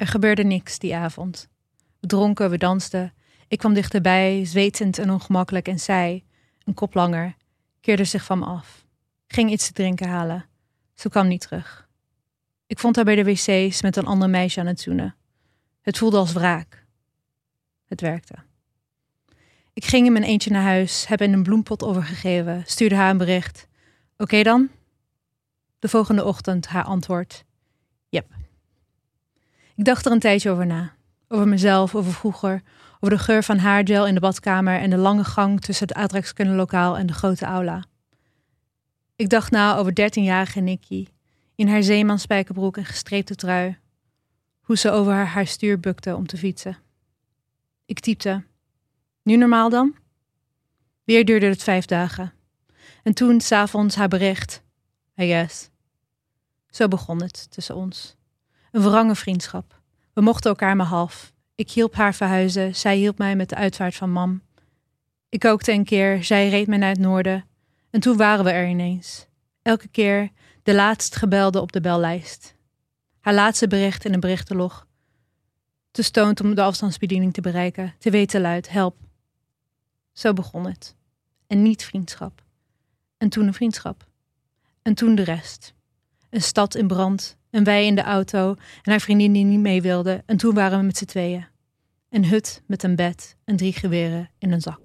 Er gebeurde niks die avond. We dronken, we dansten. Ik kwam dichterbij, zwetend en ongemakkelijk, en zij, een kop langer, keerde zich van me af. Ging iets te drinken halen. Ze kwam niet terug. Ik vond haar bij de wc's met een ander meisje aan het zoenen. Het voelde als wraak. Het werkte. Ik ging in mijn eentje naar huis, heb in een bloempot overgegeven, stuurde haar een bericht. Oké dan? De volgende ochtend haar antwoord. Ik dacht er een tijdje over na. Over mezelf, over vroeger, over de geur van haargel in de badkamer en de lange gang tussen het aardrijkskundelokaal en de grote aula. Ik dacht na over dertienjarige Nikki, in haar zeemanspijkerbroek en gestreepte trui, hoe ze over haar, haar stuur bukte om te fietsen. Ik typte, nu normaal dan? Weer duurde het vijf dagen. En toen, s'avonds, haar bericht, I guess. Zo begon het tussen ons. Een wrange vriendschap. We mochten elkaar maar half. Ik hielp haar verhuizen, zij hielp mij met de uitvaart van mam. Ik kookte een keer, zij reed mij naar het noorden. En toen waren we er ineens. Elke keer de laatst gebelde op de bellijst. Haar laatste bericht in een berichtenlog. Te stoont om de afstandsbediening te bereiken, te weten luid, help. Zo begon het. En niet vriendschap. En toen een vriendschap. En toen de rest. Een stad in brand, en wij in de auto en haar vriendin die niet mee wilde. En toen waren we met z'n tweeën. Een hut met een bed en drie geweren in een zak.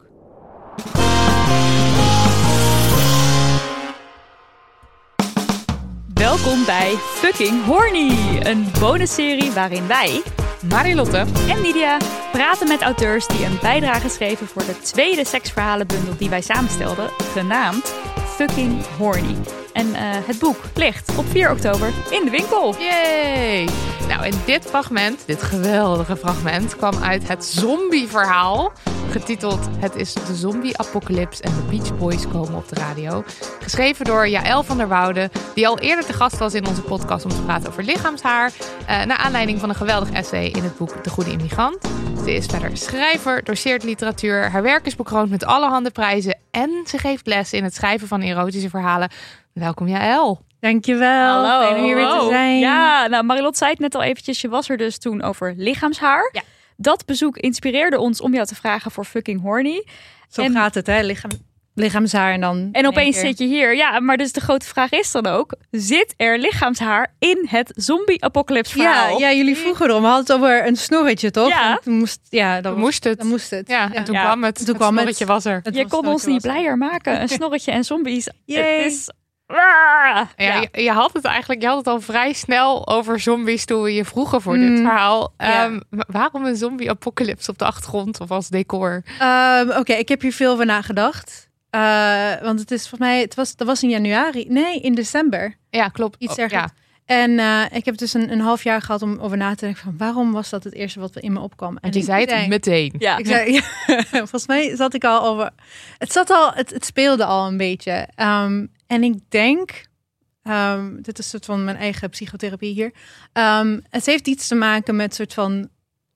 Welkom bij Fucking Horny, een bonusserie waarin wij, Marilotte en Lydia, praten met auteurs die een bijdrage schreven voor de tweede seksverhalenbundel die wij samenstelden, genaamd Fucking Horny. En eh, het boek ligt op 4 oktober in de winkel. Yay! Nou, en dit fragment, dit geweldige fragment, kwam uit het zombie-verhaal. Getiteld Het is de zombie-apocalypse en de Beach Boys komen op de radio. Geschreven door Jaël van der Woude, die al eerder te gast was in onze podcast om te praten over lichaamshaar. eh naar aanleiding van een geweldig essay in het boek De Goede Immigrant. Ze is verder schrijver, doseert literatuur. Haar werk is bekroond met allerhande prijzen. En ze geeft les in het schrijven van erotische verhalen. Welkom Jaël. Dankjewel. Fijn om hier weer te Hallo. zijn. Ja, nou Marilot zei het net al eventjes, je was er dus toen over lichaamshaar. Ja. Dat bezoek inspireerde ons om jou te vragen voor Fucking Horny. Zo En- gaat het, hè? Lichaam, lichaamshaar en dan. En opeens zit je hier. Ja, maar dus de grote vraag is dan ook: zit er lichaamshaar in het zombie-apocalypse Ja, verhaal? ja, jullie vroegen erom. We hadden het over een snorretje, toch? Ja. En toen moest, ja, dan moest het. Dan moest het. Ja, en toen Ja. kwam het. Toen het kwam het. snorretje was er. Het Je kon ons niet er. blijer maken. Een snorretje en zombies. Yay. Het is... Ja, Ja. Je, je had het eigenlijk je had het al vrij snel over zombies toen we je vroegen voor Mm, dit verhaal. ja. Ehm, waarom een zombie-apocalypse op de achtergrond of als decor? Ehm, Oké, ik heb hier veel over nagedacht. Eh, want het is volgens mij, het was, dat was in januari. Nee, in december. Ja, klopt. Iets Oh, dergelijks. En eh, ik heb dus een, een half jaar gehad om over na te denken van waarom was dat het eerste wat in me opkwam. En je zei het meteen. Ja. Ik zei, ja, volgens mij zat ik al over. Het zat al, het, het speelde al een beetje. Ehm, en ik denk, ehm, dit is een soort van mijn eigen psychotherapie hier. Ehm, het heeft iets te maken met soort van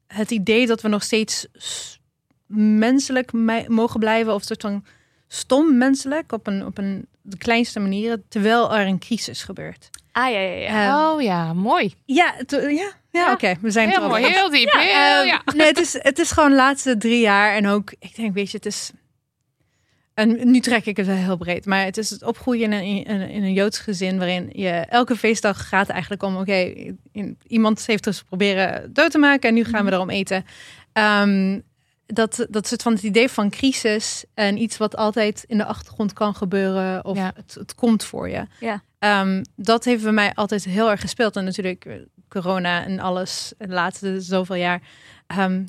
het idee dat we nog steeds menselijk me- mogen blijven, of soort van stom menselijk op een, op een de kleinste manieren, terwijl er een crisis gebeurt. Ah, ja, ja, ja. Ehm, Oh ja, mooi. ja, ja, ja, Ja. oké, we zijn Heel er mooi, heel diep. Ja, heel, ja. Nee, het is, het is gewoon de laatste drie jaar. En ook, ik denk, weet je, het is... en nu trek ik het wel heel breed, maar het is het opgroeien in een, in, in een Joods gezin waarin je elke feestdag gaat eigenlijk om, oké, iemand heeft dus proberen dood te maken en nu gaan we erom eten. Ehm, dat, dat soort van het idee van crisis en iets wat altijd in de achtergrond kan gebeuren of Ja. het, het komt voor je. Ja. Ehm, dat heeft bij mij altijd heel erg gespeeld. En natuurlijk corona en alles, de laatste zoveel jaar, ehm,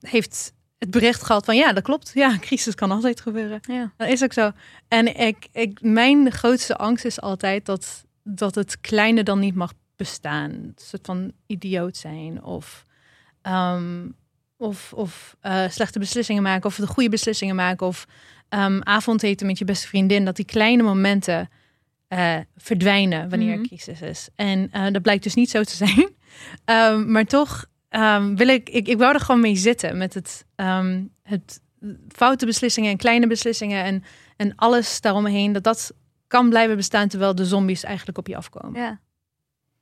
heeft het bericht gehad van ja, dat klopt. Ja, crisis kan altijd gebeuren. Ja. Dat is ook zo. En ik, ik, mijn grootste angst is altijd dat, dat het kleine dan niet mag bestaan. Een soort van idioot zijn of, ehm, of, of eh, slechte beslissingen maken of de goede beslissingen maken of ehm, avondeten met je beste vriendin. Dat die kleine momenten eh, verdwijnen wanneer er Mhm. crisis is. En eh, dat blijkt dus niet zo te zijn. Ehm, maar toch ehm, wil ik, ik, ik wou er gewoon mee zitten met het, ehm, het foute beslissingen en kleine beslissingen en, en alles daaromheen. Dat dat kan blijven bestaan terwijl de zombies eigenlijk op je afkomen. Ja.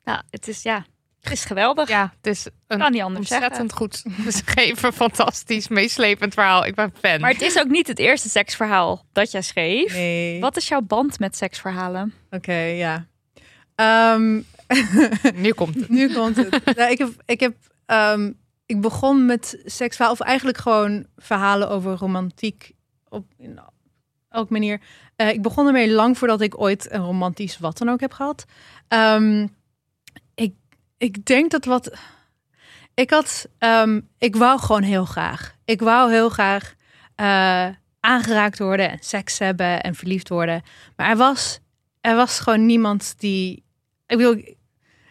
Nou, het is ja, het is geweldig. Ja, het is een Kan niet anders zeggen. ontzettend goed geschreven, fantastisch, meeslepend verhaal. Ik ben fan. Maar het is ook niet het eerste seksverhaal dat jij schreef. Nee. Wat is jouw band met seksverhalen? Oké, ja. Ehm, Nu komt het. nu komt het. nou, ik heb, ik heb, ehm, ik begon met seksverhaal, of eigenlijk gewoon verhalen over romantiek op in elke manier. Eh, ik begon ermee lang voordat ik ooit een romantisch wat dan ook heb gehad. Ehm, ik, ik denk dat wat. Ik had. ehm, ik wou gewoon heel graag. Ik wou heel graag eh, aangeraakt worden en seks hebben en verliefd worden. Maar er was, er was gewoon niemand die. Ik bedoel,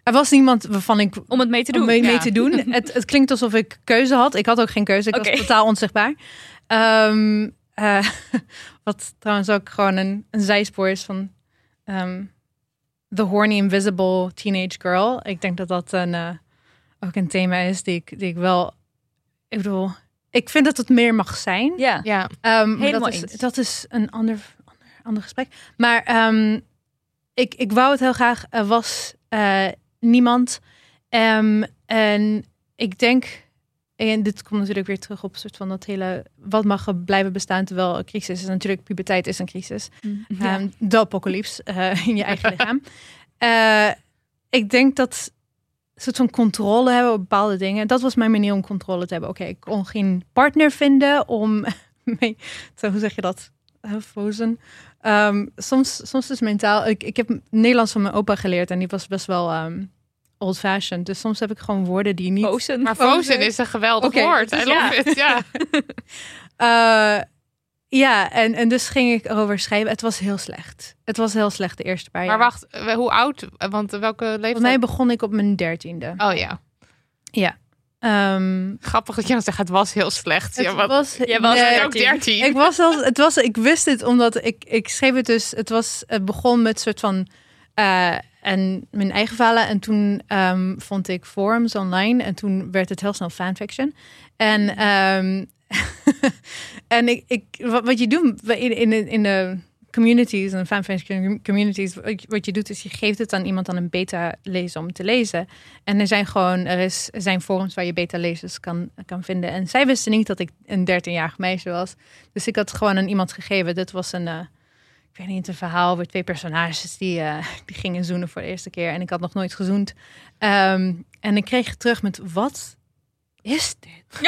er was niemand waarvan ik Om het mee te doen. mee, mee te doen. het, het klinkt alsof ik keuze had. Ik had ook geen keuze. Ik was totaal onzichtbaar. Ehm, eh, wat trouwens ook gewoon een, een zijspoor is van ehm, The Horny Invisible Teenage Girl. Ik denk dat dat een, eh, ook een thema is die ik, die ik wel... Ik bedoel, ik vind dat het meer mag zijn. Ja. Ja, Ehm, Helemaal dat, is, eens. dat is een ander, ander, ander gesprek. Maar ik, ik wou het heel graag. Er was eh, niemand. Ehm, en ik denk, en dit komt natuurlijk weer terug op een soort van dat hele... wat mag er blijven bestaan terwijl er crisis is. Natuurlijk, puberteit is een crisis. Ja. Ehm, de apocalyps eh, in je eigen lichaam. Eh, ik denk dat een soort van controle hebben op bepaalde dingen. Dat was mijn manier om controle te hebben. Oké, ik kon geen partner vinden om mee, zo, hoe zeg je dat? Frozen. Ehm, soms, soms is mentaal. Ik, ik heb Nederlands van mijn opa geleerd en die was best wel ehm, old-fashioned. Dus soms heb ik gewoon woorden die niet. Frozen. maar Frozen. Frozen is een geweldig woord. het I love ja. it. Ja. Eh, ja, en, en dus ging ik erover schrijven. Het was heel slecht. Het was heel slecht de eerste paar jaar. Maar wacht, eh, hoe oud? Want welke leeftijd? Volgens mij begon ik op mijn dertiende. Oh ja. Ehm, Grappig dat je dan zegt, het was heel slecht. het ja, wat... was, Jij was nee, ook 13. Ik was het was, ik wist het omdat ik, ik schreef het dus. Het was, het begon met soort van eh, en mijn eigen verhalen en toen ehm, vond ik forums online en toen werd het heel snel fanfiction. En ehm, en ik, ik wat, wat je doet in, in, in de communities en fanfiction communities, wat je- doet is je geeft het aan iemand aan een beta lezer om te lezen. En er zijn gewoon, er, is, zijn forums waar je beta lezers kan, kan vinden. En zij wisten niet dat ik een 13-jarig meisje was. Dus ik had gewoon aan iemand gegeven. Dit was een, eh, ik weet niet, een verhaal over twee personages die, eh, die gingen zoenen voor de eerste keer. En ik had nog nooit gezoend. Ehm, en ik kreeg terug met, wat is dit?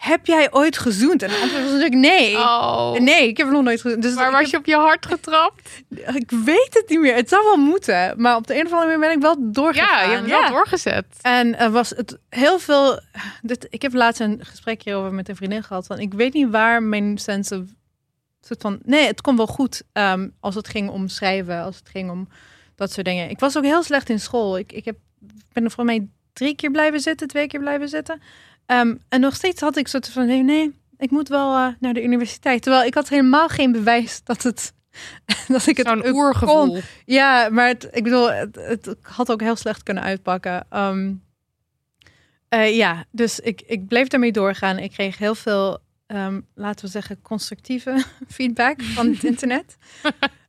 Heb jij ooit gezoend? En de antwoord was natuurlijk nee. Oh. Nee, ik heb nog nooit gezoend. Dus Maar was je op je hart getrapt? ik weet het niet meer. Het zou wel moeten. Maar op de een of andere manier ben ik wel doorgegaan. Ja, je hebt wel doorgezet. En er was het heel veel. Dit, ik heb laatst een gesprek hierover met een vriendin gehad. Van ik weet niet waar mijn sense of. Soort van, nee, het kon wel goed ehm, als het ging om schrijven, als het ging om dat soort dingen. Ik was ook heel slecht in school. Ik, ik heb, ben er voor mij drie keer blijven zitten, twee keer blijven zitten. Ehm, en nog steeds had ik soort van, nee, nee ik moet wel eh, naar de universiteit. Terwijl ik had helemaal geen bewijs dat het. dat ik het ook oergevoel. kon. Ja, maar het, ik bedoel, het, het had ook heel slecht kunnen uitpakken. Ehm, eh, ja, dus ik, ik bleef daarmee doorgaan. Ik kreeg heel veel, ehm, laten we zeggen, constructieve feedback van het internet.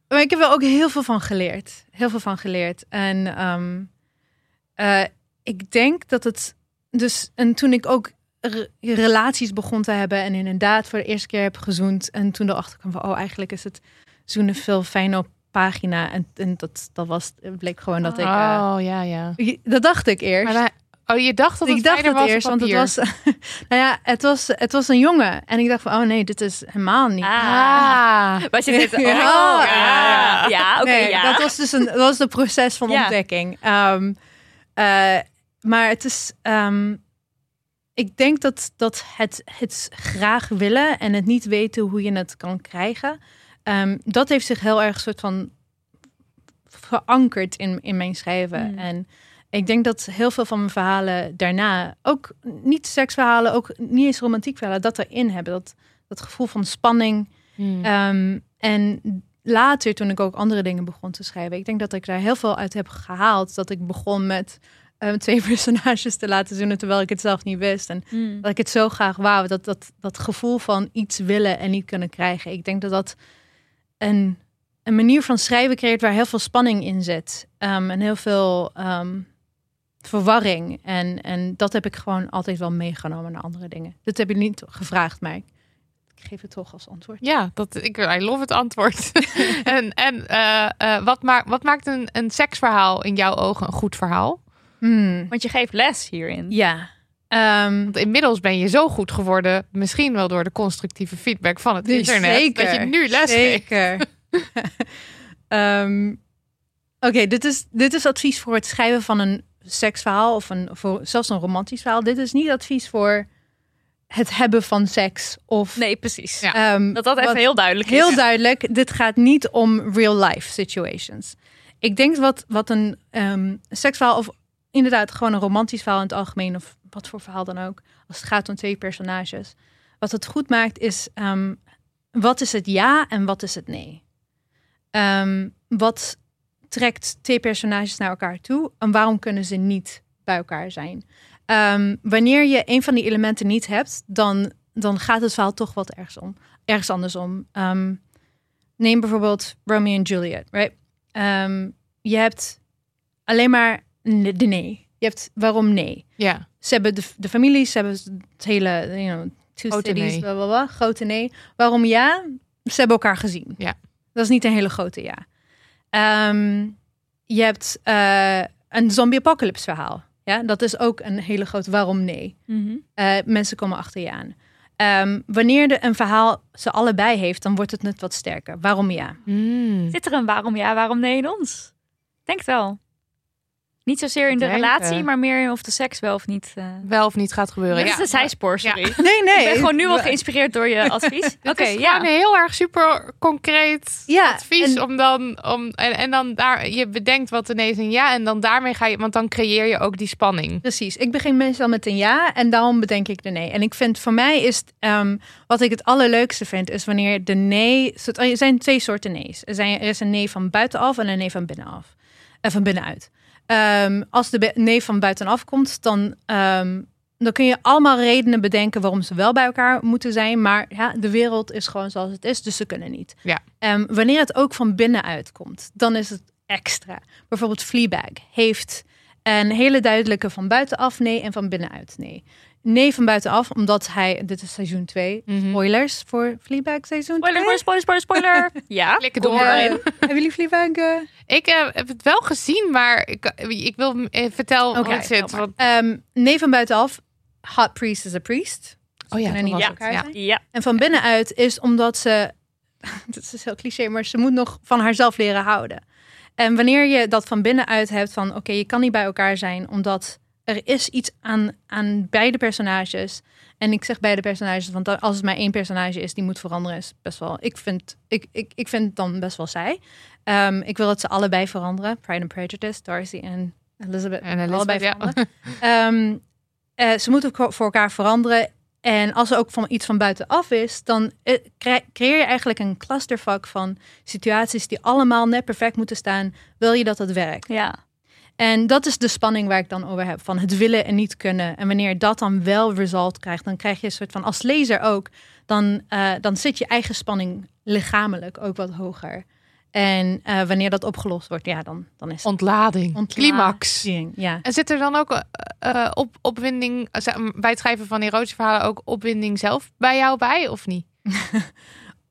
maar ik heb er ook heel veel van geleerd. Heel veel van geleerd. En eh, ik denk dat het. Dus, en toen ik ook re- relaties begon te hebben en inderdaad voor de eerste keer heb gezoend en toen erachter kwam van oh eigenlijk is het zoenen veel fijner op pagina en, en dat, dat was het bleek gewoon dat ik eh, Oh, ja, ja. dat dacht ik eerst. Maar oh, je dacht dat het ik dacht het was eerst, want het was, nou ja, het was, het was een jongen. En ik dacht van, oh nee, dit is helemaal niet. Ah. Waar zit dit? Oh, Ja, ja, ja, ja. oké, nee, ja. dat was dus een, dat was een proces van ontdekking. Ehm, eh, maar het is, ehm, ik denk dat, dat het, het graag willen en het niet weten hoe je het kan krijgen, ehm, dat heeft zich heel erg soort van verankerd in, in mijn schrijven. Mm. En ik denk dat heel veel van mijn verhalen daarna, ook niet seksverhalen, ook niet eens romantiek verhalen, dat erin hebben. Dat, dat gevoel van spanning. Hmm. Ehm, en later, toen ik ook andere dingen begon te schrijven, ik denk dat ik daar heel veel uit heb gehaald. Dat ik begon met ehm, twee personages te laten zoenen, terwijl ik het zelf niet wist. En Mm. dat ik het zo graag wou. Dat, dat, dat gevoel van iets willen en niet kunnen krijgen. Ik denk dat dat een, een manier van schrijven creëert waar heel veel spanning in zit. Ehm, en heel veel ehm, verwarring. En, en dat heb ik gewoon altijd wel meegenomen naar andere dingen. Dit heb je niet gevraagd, maar ik, ik geef het toch als antwoord. Ja, dat, ik I love het antwoord. en en eh, eh, wat, maakt wat maakt een, een seksverhaal in jouw ogen een goed verhaal? Hmm, Want je geeft les hierin. ja. Ehm, Want inmiddels ben je zo goed geworden, misschien wel door de constructieve feedback van het Dus internet, zeker, dat je nu les geeft. Zeker. Ehm, Oké, dit, is, dit is advies voor het schrijven van een seksverhaal of een, voor zelfs een romantisch verhaal. Dit is niet advies voor het hebben van seks. Of, Nee, precies. Ja. ehm, Dat dat even heel duidelijk is. Heel duidelijk, dit gaat niet om real life situations. Ik denk wat, wat een ehm seksverhaal of inderdaad gewoon een romantisch verhaal in het algemeen of wat voor verhaal dan ook, als het gaat om twee personages. Wat het goed maakt is, ehm, wat is het ja en wat is het nee? Ehm, wat trekt twee personages naar elkaar toe en waarom kunnen ze niet bij elkaar zijn? Ehm, wanneer je een van die elementen niet hebt, dan, dan gaat het verhaal toch wat ergens om ergens andersom. Ehm, neem bijvoorbeeld Romeo en Juliet, right? Je hebt alleen maar de nee. Je hebt waarom nee. Ja, Ze hebben de, de families, ze hebben het hele, you know, two Grote cities, nee. bla, bla, bla, grote nee. Waarom ja? Ze hebben elkaar gezien. Ja. Dat is niet een hele grote ja. Ehm, je hebt eh, een zombie-apocalypse verhaal. Ja, dat is ook een hele grote waarom nee. Mhm. Eh, mensen komen achter je aan. Ehm, wanneer de, een verhaal ze allebei heeft, dan wordt het net wat sterker. Waarom ja? Hmm. Zit er een waarom ja, waarom nee in ons? Denk het wel. Niet zozeer in de Denken. relatie, maar meer in of de seks wel of niet. eh wel of niet gaat gebeuren. dat Ja. is een zijspoor, sorry. Nee, nee. Ik ben gewoon nu al geïnspireerd door je advies. Oké, is ja. een heel erg super concreet Ja, advies. en- om dan, om, en, en dan daar, je bedenkt wat ineens een ja. En dan daarmee ga je, want dan creëer je ook die spanning. Precies. Ik begin meestal met een ja en daarom bedenk ik de nee. En ik vind voor mij is het, ehm, wat ik het allerleukste vind, is wanneer de nee. Er zijn twee soorten nee's. Er, zijn, er is een nee van buitenaf en een nee van binnenaf. En van binnenuit. Ehm, als de nee van buitenaf komt, dan, ehm, dan kun je allemaal redenen bedenken waarom ze wel bij elkaar moeten zijn. Maar ja, de wereld is gewoon zoals het is, dus ze kunnen niet. Ja. Ehm, wanneer het ook van binnenuit komt, dan is het extra. Bijvoorbeeld Fleabag heeft een hele duidelijke van buitenaf nee en van binnenuit nee. Nee van buitenaf, omdat hij, dit is seizoen 2, Mhm. spoilers voor Fleabag seizoen 2. Spoiler, spoiler, spoiler, spoiler. Ja, kom door. erin. hebben jullie Fleabag? eh? Ik eh, heb het wel gezien, maar ik, ik wil eh, vertel hoe het zit. Want, Ehm, nee van buitenaf, hot priest is a priest. oh ja, dat niet ja. zijn. Ja, En van binnenuit is omdat ze, dat is heel cliché, maar ze moet nog van haarzelf leren houden. En wanneer je dat van binnenuit hebt van oké, je kan niet bij elkaar zijn omdat er is iets aan, aan beide personages. En ik zeg beide personages, want als het maar één personage is die moet veranderen, is best wel. Ik vind, ik, ik, ik vind het dan best wel saai. Ehm, ik wil dat ze allebei veranderen. Pride and Prejudice, Darcy en Elizabeth. En Elizabeth, allebei ja. veranderen. Ehm, eh, ze moeten voor elkaar veranderen. En als er ook van iets van buitenaf is, dan eh, cre- creëer je eigenlijk een clusterfuck van situaties die allemaal net perfect moeten staan. Wil je dat het werkt? ja. En dat is de spanning waar ik dan over heb. Van het willen en niet kunnen. En wanneer dat dan wel result krijgt, dan krijg je een soort van, als lezer ook, dan, eh, dan zit je eigen spanning lichamelijk ook wat hoger. En eh, wanneer dat opgelost wordt, ja, dan, dan is het Ontlading. Ontla- Climax. Ja. En zit er dan ook eh, op, opwinding, bij het schrijven van erotische verhalen ook opwinding zelf bij jou bij of niet?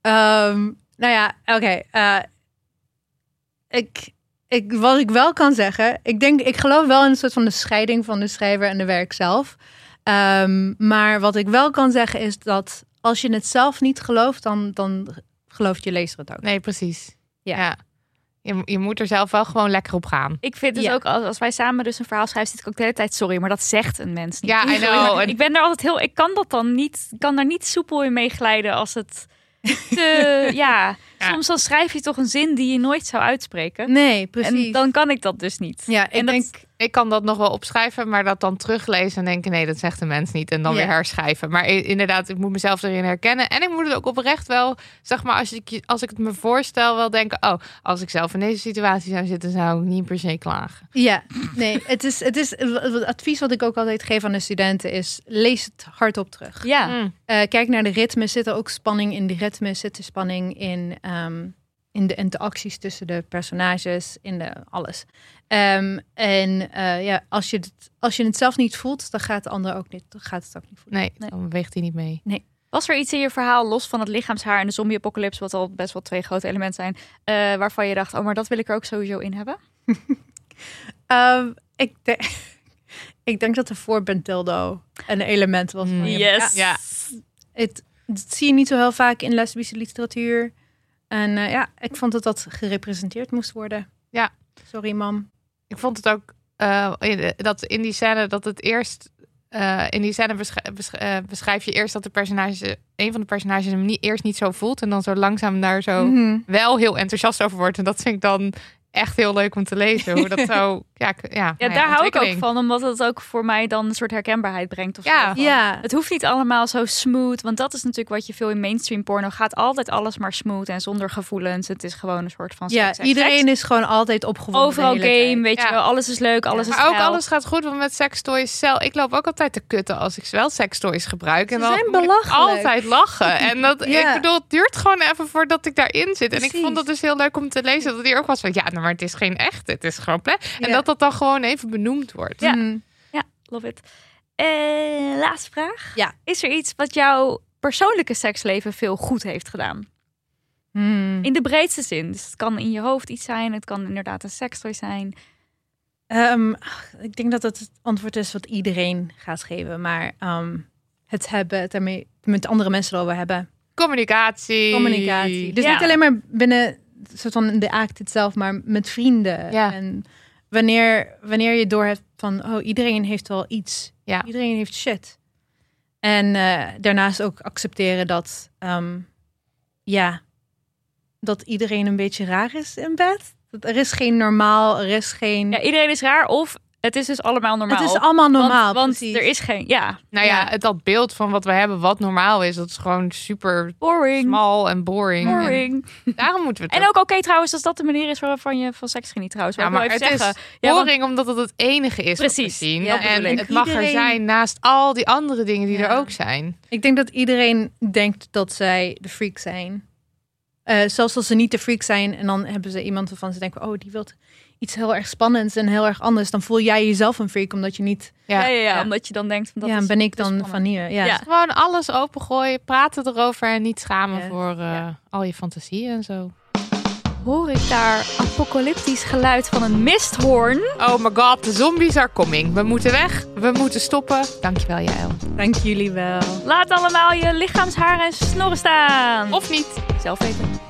Ehm, nou ja, oké. eh, ik, ik, wat ik wel kan zeggen, ik denk, ik geloof wel in een soort van de scheiding van de schrijver en de werk zelf. Ehm, maar wat ik wel kan zeggen is dat als je het zelf niet gelooft, dan, dan gelooft je lezer het ook. Nee, precies. Ja. Ja. Je, je moet er zelf wel gewoon lekker op gaan. Ik vind dus Ja. ook, als, als wij samen dus een verhaal schrijven, zit ik ook de hele tijd, sorry, maar dat zegt een mens niet. Ja, I know. En- Ik ben er altijd heel, ik kan dat dan niet, ik kan daar niet soepel in meeglijden als het te, Ja. Soms dan schrijf je toch een zin die je nooit zou uitspreken. Nee, precies. En dan kan ik dat dus niet. ja, ik en dat- denk, Ik kan dat nog wel opschrijven, maar dat dan teruglezen en denken: nee, dat zegt de mens niet. En dan Ja. weer herschrijven. Maar inderdaad, ik moet mezelf erin herkennen. En ik moet het ook oprecht wel, zeg maar, als ik, als ik het me voorstel, wel denken: oh, als ik zelf in deze situatie zou zitten, zou ik niet per se klagen. ja, nee, het is, het is het advies wat ik ook altijd geef aan de studenten is lees het hardop terug. Ja, Mm. Eh, kijk naar de ritme. Zit er ook spanning in de ritme? Zit er spanning in, ehm, in de interacties tussen de personages? In de alles. Ehm, en eh, ja, als je, het, als je het zelf niet voelt, dan gaat de ander ook niet, dan gaat het ook niet voelen. Nee, Nee. dan beweegt hij niet mee. Was er iets in je verhaal, los van het lichaamshaar en de zombie-apocalypse, wat al best wel twee grote elementen zijn, eh, waarvan je dacht, oh, maar dat wil ik er ook sowieso in hebben? Ehm, ik, denk ik denk dat de voorband dildo een element was. van Mm. Yes. Ja, het, dat zie je niet zo heel vaak in lesbische literatuur. En eh, ja, ik vond dat dat gerepresenteerd moest worden. Ja. Sorry, mam. Ik vond het ook eh, dat in die scène dat het eerst. eh, in die scène besch- besch- beschrijf je eerst dat de personage, een van de personages hem niet, eerst niet zo voelt. En dan zo langzaam daar zo Mhm. wel heel enthousiast over wordt. En dat vind ik dan echt heel leuk om te lezen. Hoe dat zo. Ja, ja, Ja, nou daar hou ik ook van, omdat het ook voor mij dan een soort herkenbaarheid brengt. Of Ja. Ja, Het hoeft niet allemaal zo smooth, want dat is natuurlijk wat je veel in mainstream porno gaat. Altijd alles maar smooth en zonder gevoelens. Het is gewoon een soort van ja seks, seks, iedereen seks. is gewoon altijd opgewonden. Overal de hele game, tijd. weet je Ja. wel. Alles is leuk, alles is Maar ook alles gaat goed, want met sextoys zelf. Ik loop ook altijd te kutten als ik wel sextoys gebruik. En Ze dan zijn moet ik belachelijk. altijd lachen. En dat, Ja. ik bedoel, het duurt gewoon even voordat ik daarin zit. En ik vond het dus heel leuk om te lezen dat hij ook was van, ja, nou, maar het is geen echt, het is gewoon plek. En Ja. dat dat dan gewoon even benoemd wordt. Ja. Mhm. Love it. Eh, laatste vraag. Ja. Is er iets wat jouw persoonlijke seksleven veel goed heeft gedaan? Hmm. In de breedste zin. Dus het kan in je hoofd iets zijn. Het kan inderdaad een sekstoy zijn. Ehm, ik denk dat het het antwoord is wat iedereen gaat geven. Maar ehm, het hebben, het ermee met andere mensen erover hebben. Communicatie. Communicatie. Dus Ja. niet alleen maar binnen soort van de act zelf, maar met vrienden. Ja. En wanneer, wanneer je door hebt van, oh, iedereen heeft wel iets. Ja. Iedereen heeft shit. En eh, daarnaast ook accepteren dat, ehm, ja, dat iedereen een beetje raar is in bed. Dat er is geen normaal, er is geen... Ja, iedereen is raar of het is dus allemaal normaal. het is allemaal normaal. Want, er is geen... Ja, Nou ja, het, dat beeld van wat we hebben, wat normaal is, dat is gewoon super boring. smal en boring. Boring. En daarom moeten we het En ook oké trouwens, als dat de manier is waarvan je van seks geniet trouwens. Ja, Wou ik maar even het is zeggen. Ja, want- boring omdat het het enige is wat Precies, we zien. ja, en het mag er zijn naast al die andere dingen die Ja. er ook zijn. Ik denk dat iedereen denkt dat zij de freak zijn. Eh, zelfs als ze niet de freak zijn en dan hebben ze iemand waarvan ze denken, oh, die wil iets heel erg spannends en heel erg anders. Dan voel jij jezelf een freak omdat je niet, ja, Ja. ja, omdat je dan denkt van dat ja, is ben ik dan spannend. van hier. Ja. Ja. Gewoon alles opengooien, praten erover en niet schamen Ja. voor eh, Ja. al je fantasieën en zo. Hoor ik daar apocalyptisch geluid van een misthoorn? Oh my god, de zombies are coming. We moeten weg, we moeten stoppen. Dankjewel, Jaël. Dank jullie wel. Laat allemaal je lichaamshaar en snorren staan. Of niet. zelf weten.